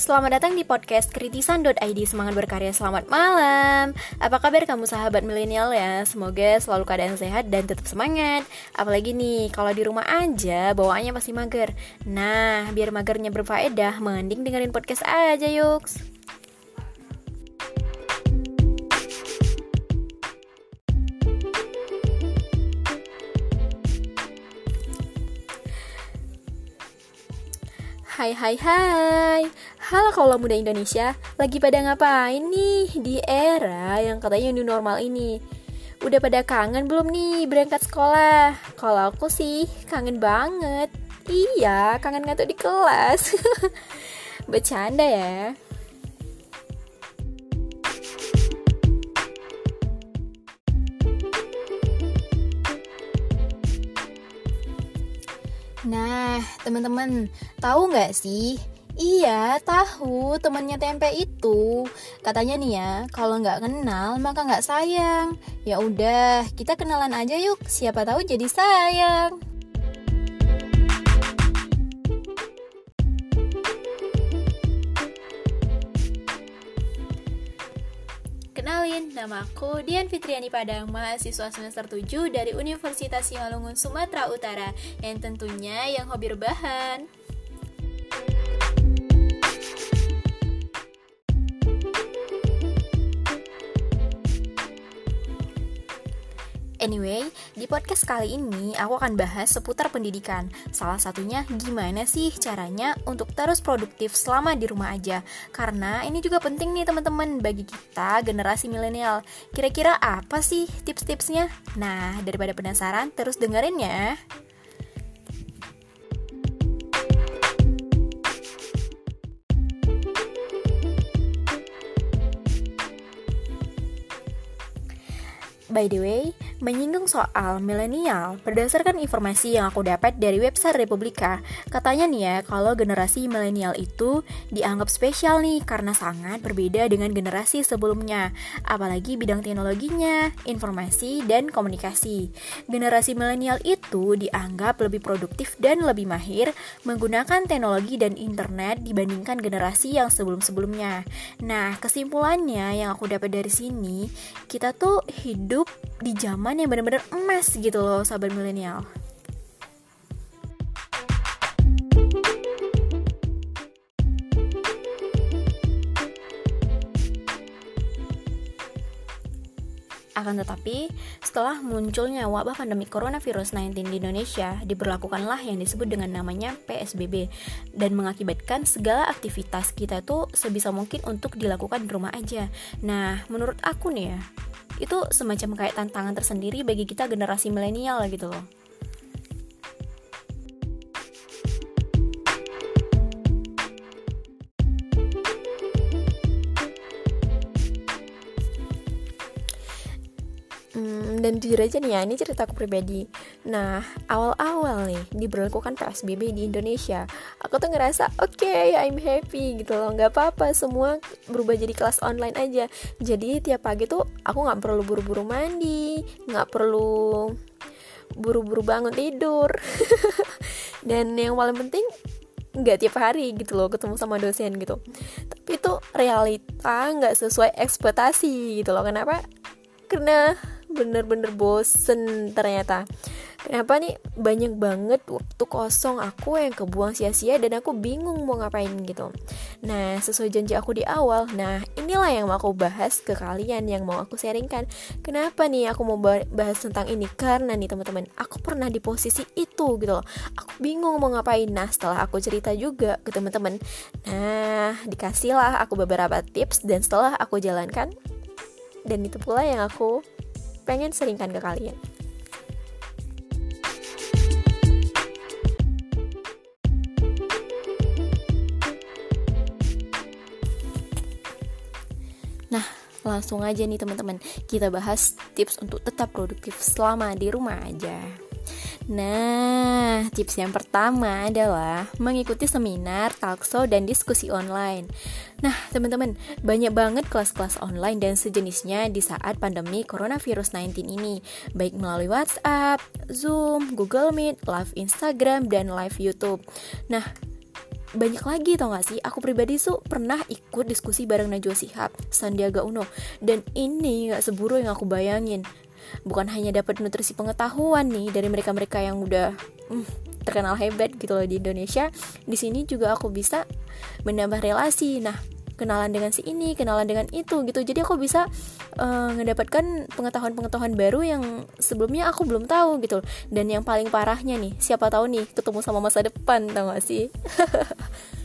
Selamat datang di podcast kritisan.id Semangat berkarya selamat malam. Apa kabar kamu sahabat milenial ya? Semoga selalu keadaan sehat dan tetap semangat. Apalagi nih kalau di rumah aja bawaannya pasti mager. Nah biar magernya berfaedah Mending dengerin podcast aja yuk. Hai hai hai Halo kaulah muda Indonesia Lagi pada ngapain nih di era yang katanya new normal ini? Udah pada kangen belum nih berangkat sekolah? Kalau aku sih kangen banget. Iya kangen ngantuk di kelas. Bercanda ya. Nah, teman-teman, tahu nggak sih? Iya, tahu temannya tempe itu. Katanya nih ya, kalau nggak kenal maka nggak sayang. Ya udah, kita kenalan aja yuk. Siapa tahu jadi sayang. Kenalin, nama aku Dian Fitriani Padang, mahasiswa semester 7 dari Universitas Simalungun, Sumatera Utara yang tentunya yang hobi rebahan. Anyway, di podcast kali ini aku akan bahas seputar pendidikan. Salah satunya gimana sih caranya untuk terus produktif selama di rumah aja. Karena ini juga penting nih teman-teman bagi kita generasi milenial. Kira-kira apa sih tips-tipsnya? Nah, daripada penasaran, terus dengerin ya. By the way, menyinggung soal milenial, berdasarkan informasi yang aku dapat dari website Republika, katanya nih ya, kalau generasi milenial itu dianggap spesial nih karena sangat berbeda dengan generasi sebelumnya, apalagi bidang teknologinya, informasi, dan komunikasi. Generasi milenial itu dianggap lebih produktif dan lebih mahir menggunakan teknologi dan internet dibandingkan generasi yang sebelum-sebelumnya. Nah, kesimpulannya yang aku dapat dari sini, kita tuh hidup hidup di zaman yang benar-benar emas gitu loh sahabat milenial. Akan tetapi, setelah munculnya wabah pandemi coronavirus 19 di Indonesia, diberlakukanlah yang disebut dengan namanya PSBB dan mengakibatkan segala aktivitas kita tuh sebisa mungkin untuk dilakukan di rumah aja. Nah, menurut aku nih ya, itu semacam kayak tantangan tersendiri bagi kita generasi milenial gitu loh dan jujur aja nih ya ini ceritaku pribadi. Nah awal-awal nih diberlakukan PSBB di Indonesia. Aku tuh ngerasa oke okay, I'm happy gitu loh. Nggak apa-apa semua berubah jadi kelas online aja. Jadi tiap pagi tuh aku nggak perlu buru-buru mandi nggak perlu buru-buru bangun tidur. Dan yang paling penting nggak tiap hari gitu loh ketemu sama dosen gitu. Tapi itu realita nggak sesuai ekspektasi gitu loh. Kenapa karena bener-bener bosen ternyata. Kenapa nih? Banyak banget waktu kosong aku yang kebuang sia-sia dan aku bingung mau ngapain gitu. Nah sesuai janji aku di awal nah inilah yang mau aku bahas ke kalian yang mau aku sharingkan. Kenapa nih aku mau bahas tentang ini? Karena nih teman-teman aku pernah di posisi itu gitu loh. Aku bingung mau ngapain. Nah setelah aku cerita juga ke teman-teman nah dikasihlah aku beberapa tips dan setelah aku jalankan dan itu pula yang aku pengen seringkan ke kalian. Nah, langsung aja nih teman-teman, kita bahas tips untuk tetap produktif selama di rumah aja. Nah, tips yang pertama adalah mengikuti seminar, talkshow, dan diskusi online. Nah, teman-teman, banyak banget kelas-kelas online dan sejenisnya di saat pandemi coronavirus 19 ini, baik melalui WhatsApp, Zoom, Google Meet, live Instagram, dan live YouTube. Nah, banyak lagi tau gak sih aku pribadi tuh pernah ikut diskusi bareng Najwa Shihab Sandiaga Uno dan ini gak seburu yang aku bayangin bukan hanya dapat nutrisi pengetahuan nih dari mereka-mereka yang udah hmm, terkenal hebat gitu loh di Indonesia di sini juga aku bisa menambah relasi. Nah kenalan dengan si ini kenalan dengan itu gitu. Jadi aku bisa uh, mendapatkan pengetahuan-pengetahuan baru yang sebelumnya aku belum tahu gitu. Dan yang paling parahnya nih siapa tahu nih ketemu sama masa depan tau gak sih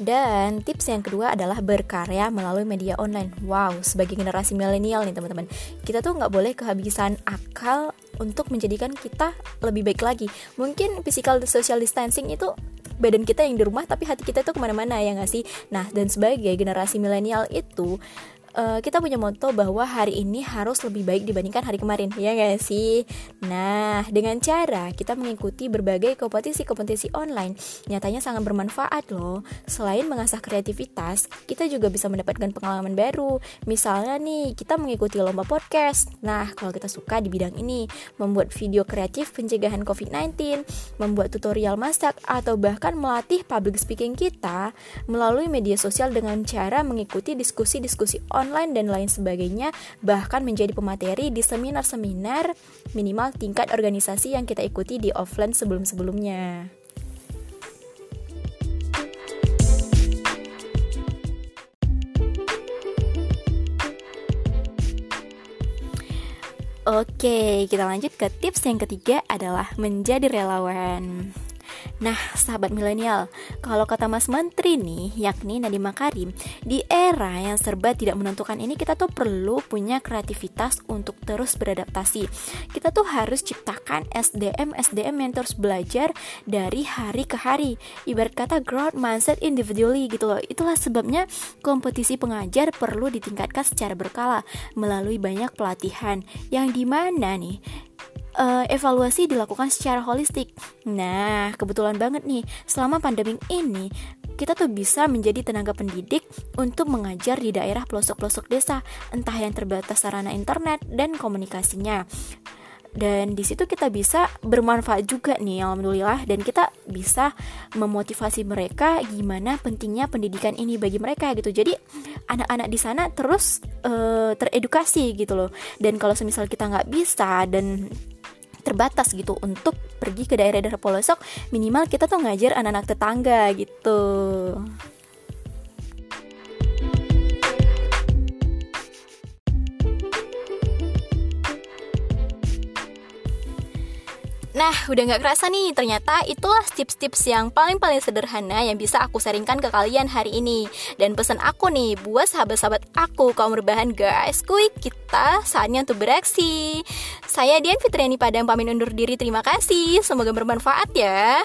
Dan tips yang kedua adalah berkarya melalui media online. Wow, sebagai generasi milenial nih teman-teman, kita tuh nggak boleh kehabisan akal untuk menjadikan kita lebih baik lagi. Mungkin physical social distancing itu badan kita yang di rumah tapi hati kita tuh ke mana-mana ya nggak sih nah dan sebagai generasi milenial itu uh, kita punya moto bahwa hari ini harus lebih baik dibandingkan hari kemarin, ya gak sih? Nah, dengan cara kita mengikuti berbagai kompetisi-kompetisi online, nyatanya sangat bermanfaat loh. Selain mengasah kreativitas, kita juga bisa mendapatkan pengalaman baru. Misalnya nih, kita mengikuti lomba podcast. Nah, kalau kita suka di bidang ini, membuat video kreatif pencegahan COVID-19, membuat tutorial masak, atau bahkan melatih public speaking kita melalui media sosial dengan cara mengikuti diskusi-diskusi online online dan lain sebagainya, bahkan menjadi pemateri di seminar-seminar minimal tingkat organisasi yang kita ikuti di offline sebelum-sebelumnya. Oke, kita lanjut ke tips yang ketiga adalah menjadi relawan. Nah, sahabat milenial, kalau kata Mas Menteri nih, yakni Nadiem Makarim, di era yang serba tidak menentukan ini kita tuh perlu punya kreativitas untuk terus beradaptasi. Kita tuh harus ciptakan SDM SDM yang terus belajar dari hari ke hari. Ibarat kata growth mindset individually gitu loh. Itulah sebabnya kompetisi pengajar perlu ditingkatkan secara berkala melalui banyak pelatihan yang di mana nih uh, evaluasi dilakukan secara holistik. Nah, kebetulan banget nih, selama pandemi ini kita tuh bisa menjadi tenaga pendidik untuk mengajar di daerah pelosok-pelosok desa, entah yang terbatas sarana internet dan komunikasinya. Dan di situ kita bisa bermanfaat juga nih, alhamdulillah, dan kita bisa memotivasi mereka gimana pentingnya pendidikan ini bagi mereka gitu. Jadi anak-anak di sana terus uh, teredukasi gitu loh. Dan kalau semisal kita nggak bisa dan terbatas gitu untuk pergi ke daerah-daerah pelosok minimal kita tuh ngajar anak-anak tetangga gitu Nah, udah gak kerasa nih, ternyata itulah tips-tips yang paling-paling sederhana yang bisa aku sharingkan ke kalian hari ini. Dan pesan aku nih, buat sahabat-sahabat aku, kaum berbahan guys, quick kita saatnya untuk bereaksi. Saya Dian Fitriani Padang pamit undur diri, terima kasih, semoga bermanfaat ya.